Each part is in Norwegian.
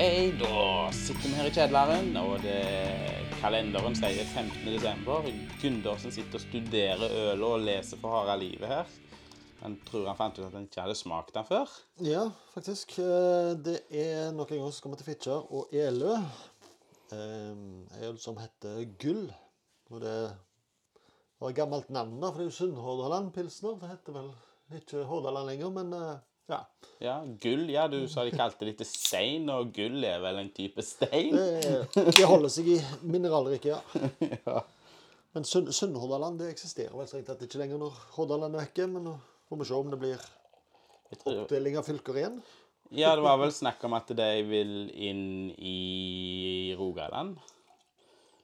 da sitter vi her i kjedelæren, og det, kalenderen sier 15. desember. Gundersen sitter og studerer ølet og leser for harde livet her. Han tror han fant ut at han ikke hadde smakt den før. Ja, faktisk. Eh, Det er nok en gang som kommer til Fitjar og Elø. Eh, En øl som heter Gull. Og det var et gammelt navn, for det er jo Sunnhordland Pilsner. Det heter vel ikke Hordaland lenger, men eh, ja. Ja, gull, ja, du sa de kalte det til stein, og gull er vel en type stein? Det holder seg i mineralriket, ja. Ja. Men Sunn- Sunnhordaland det eksisterer vel strengt tatt ikke lenger når Hordaland er vekke. Men nå får vi se om det blir oppdeling av fylker igjen. ja, det var vel snakk om at de vil inn i Rogaland.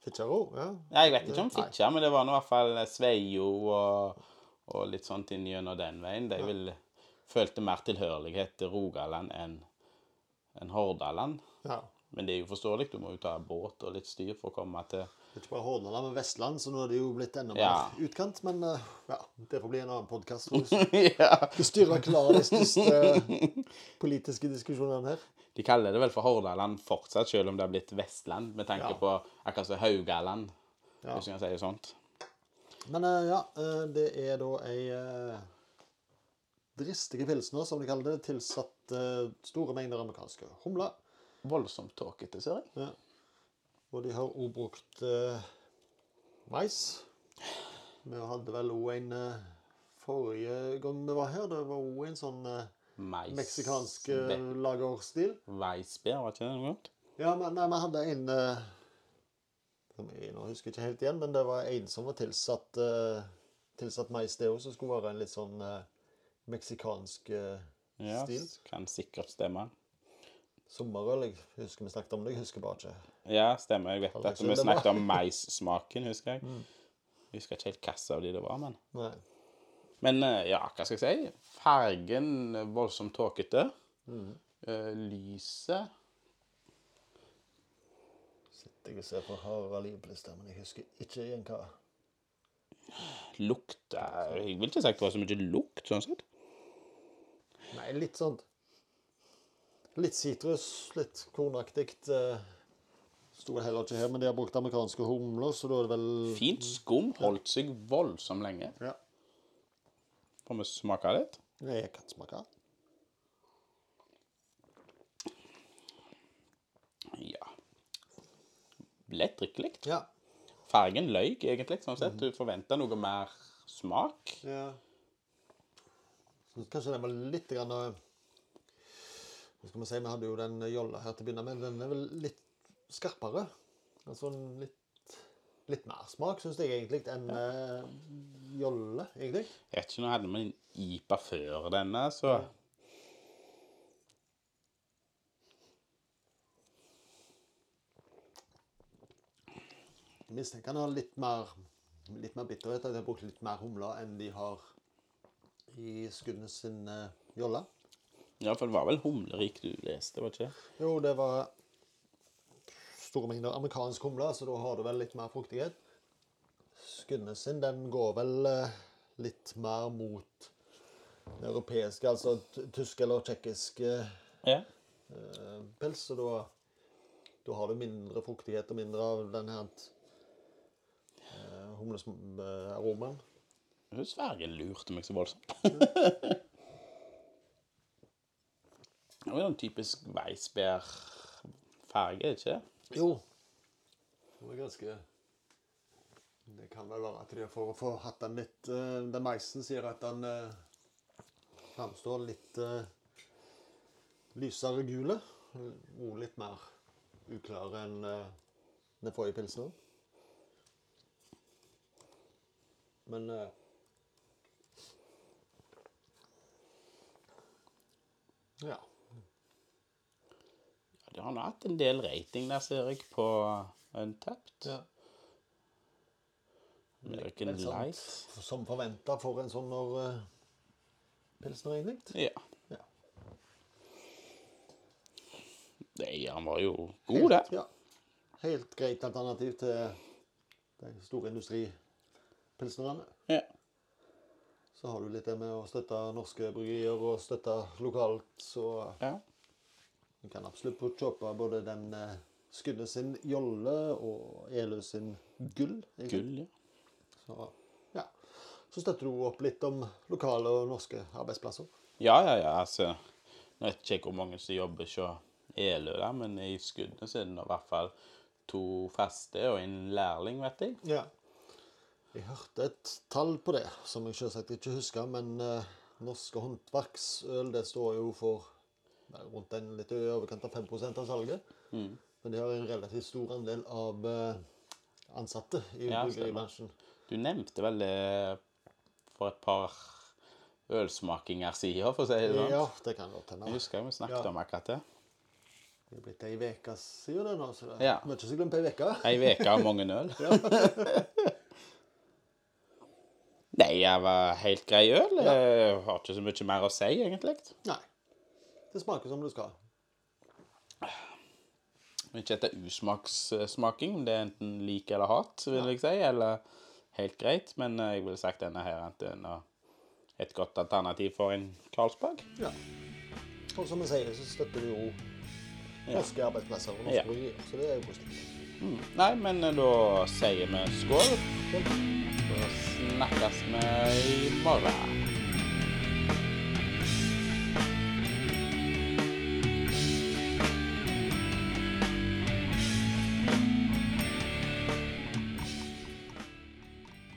Fitjaro? ja. Ja, jeg vet ikke om. Fitjar, men det var nå i hvert fall Sveio og, og litt sånt inn gjennom den veien. De vil, følte mer tilhørighet til Rogaland enn en Hordaland. ja. Men det er jo forståelig, du må jo ta båt og litt styr for å komme til Det ikke bare Hordaland, men Vestland, så nå er det jo blitt enda Ja. mer utkant. Men eh, ja, det får bli en annen podkast. Du Ja, skal styre klar de største politiske diskusjonene her. De kaller det vel for Hordaland fortsatt, selv om det har blitt Vestland, med tanke Ja. på akkurat som Haugaland, Ja. hvis jeg kan si det sånt. Men eh, ja, eh, det er da ei dristige pilsner, som de kaller det, tilsatt eh, store mengder amerikanske humler. Voldsomt tåkete, ser jeg. Ja. Og de har òg brukt eh, mais. Vi hadde vel òg en eh, forrige gang vi var her. Det var òg en sånn uh, Mais. meksikansk eh, lagerstil. Weissbier, var ikke det noe godt? Ja, men nei, vi hadde en eh, jeg husker ikke helt igjen, men det var en som var tilsatt tilsatt mais, det òg, som skulle være en litt sånn eh, meksikansk eh, Ja, stil. kan sikkert stemme. Sommerøl. Jeg husker vi snakket om det, jeg husker bare ikke. Ja, stemmer. Jeg vet at vi snakket om maissmaken, husker jeg. Jeg husker ikke helt hvilken av de det var, men Nei. Men eh, ja, hva skal jeg si? Fargen eh, voldsomt tåkete. Mm. Lyset Sitter jeg og ser på Harald Liv-lista, men jeg husker ikke igjen hva Lukt Jeg vil ikke si at det var så mye lukt, sånn sett. Nei, litt sånn Litt sitrus, litt kornaktig. eh, Sto heller ikke her, men de har brukt amerikanske humler, så da er det vel Fint skum. Holdt seg voldsomt lenge. Ja. Får vi smake litt? Jeg kan smake. Ja. Lett drikkelig. Ja. Fargen løy egentlig, sånn sett. Du forventer noe mer smak. ja. Kanskje den var litt grann eh, Hva skal vi si, vi hadde jo den jolla her til å begynne med. Den er vel litt skarpere. Altså litt, litt mer smak, syns jeg egentlig, enn eh, jolle, egentlig. Jeg vet ikke, nå hadde vi en IPA før denne, så Jeg mistenker han har litt mer, litt mer bitterhet. At de har brukt litt mer humler enn de har i skuddene sin uh, jolle. Ja, for det var vel humlerik du leste, var det ikke? Jo, det var store mengder amerikansk humle, så da har du vel litt mer fruktighet. Skuddene sin, den går vel uh, litt mer mot det europeiske, altså tysk eller tsjekkisk uh, Ja. eh, pels, så da, da har du mindre fruktighet og mindre av den her humlearomaen. Fargen lurte meg så voldsomt. Det er jo en typisk Weissbær-farge, ikke det? Jo. Det er ganske Det kan vel være at de for å få hatt den litt uh, Den meisen sier at den uh, framstår litt uh, lysere gule. Og litt mer uklar enn uh, den forrige pilsen. Men eh, Ja. Ja, det har nå hatt en del rating der, ser jeg, på Untapped. ja. American sånn Light. Som forventa for en sånn når uh, pilsner, egentlig. Ja. Ja. Nei, han var jo god, det. Ja. Helt greit alternativ til de store industripilsnerne. Ja. Så har du litt det med å støtte norske bryggerier og støtte lokalt, så ja. Du kan absolutt få kjøpe både den eh, Skudde sin jolle og Elø sin gull. Gull, ja. Så, ja. Så støtter du opp litt om lokale og norske arbeidsplasser. Ja, ja, ja, altså Nå vet ikke hvor mange som jobber hos Elø, der, men i Skudenes er det i hvert fall to faste og en lærling, vet jeg. Ja. Jeg hørte et tall på det, som jeg selvsagt ikke husker, men eh, norske håndverksøl det står jo for eh, rundt en litt i overkant av 5% av salget. Mm. Men de har en relativt stor andel av eh, ansatte i Ja, bryggeribransjen. Du nevnte vel det for et par ølsmakinger siden, for å si det sånn. Ja, det kan godt hende. Jeg husker vi snakket Ja. om akkurat det. Det er blitt ei uke siden det nå, så det Ja. er mye som glemt ei uke. Ei uke og mange øl. Nei, jeg var helt grei øl. Jeg har ikke så mye mer å si, egentlig. Nei. Det smaker som det skal. Ikke etter usmakssmaking, om det er enten lik eller hat, vil jeg si, eller helt greit. Men eh, jeg ville sagt denne her er et godt alternativ for en Carlsberg. Ja. Og som vi sier, så støtter vi jo norske arbeidsplasser og norske Ja. bryggerier. Så det er jo positivt. Mm. Nei, men eh, da sier vi skål. Så snakkes vi i morgen.